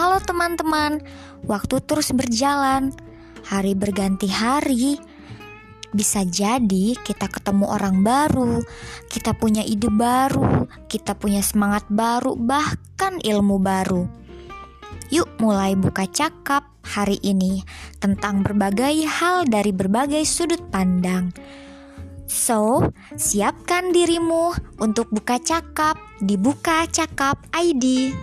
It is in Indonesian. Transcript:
Halo teman-teman, waktu terus berjalan, hari berganti hari. Bisa jadi kita ketemu orang baru, kita punya ide baru, kita punya semangat baru, bahkan ilmu baru. Yuk mulai buka cakap hari ini tentang berbagai hal dari berbagai sudut pandang. So, siapkan dirimu untuk buka cakap di Buka Cakap ID.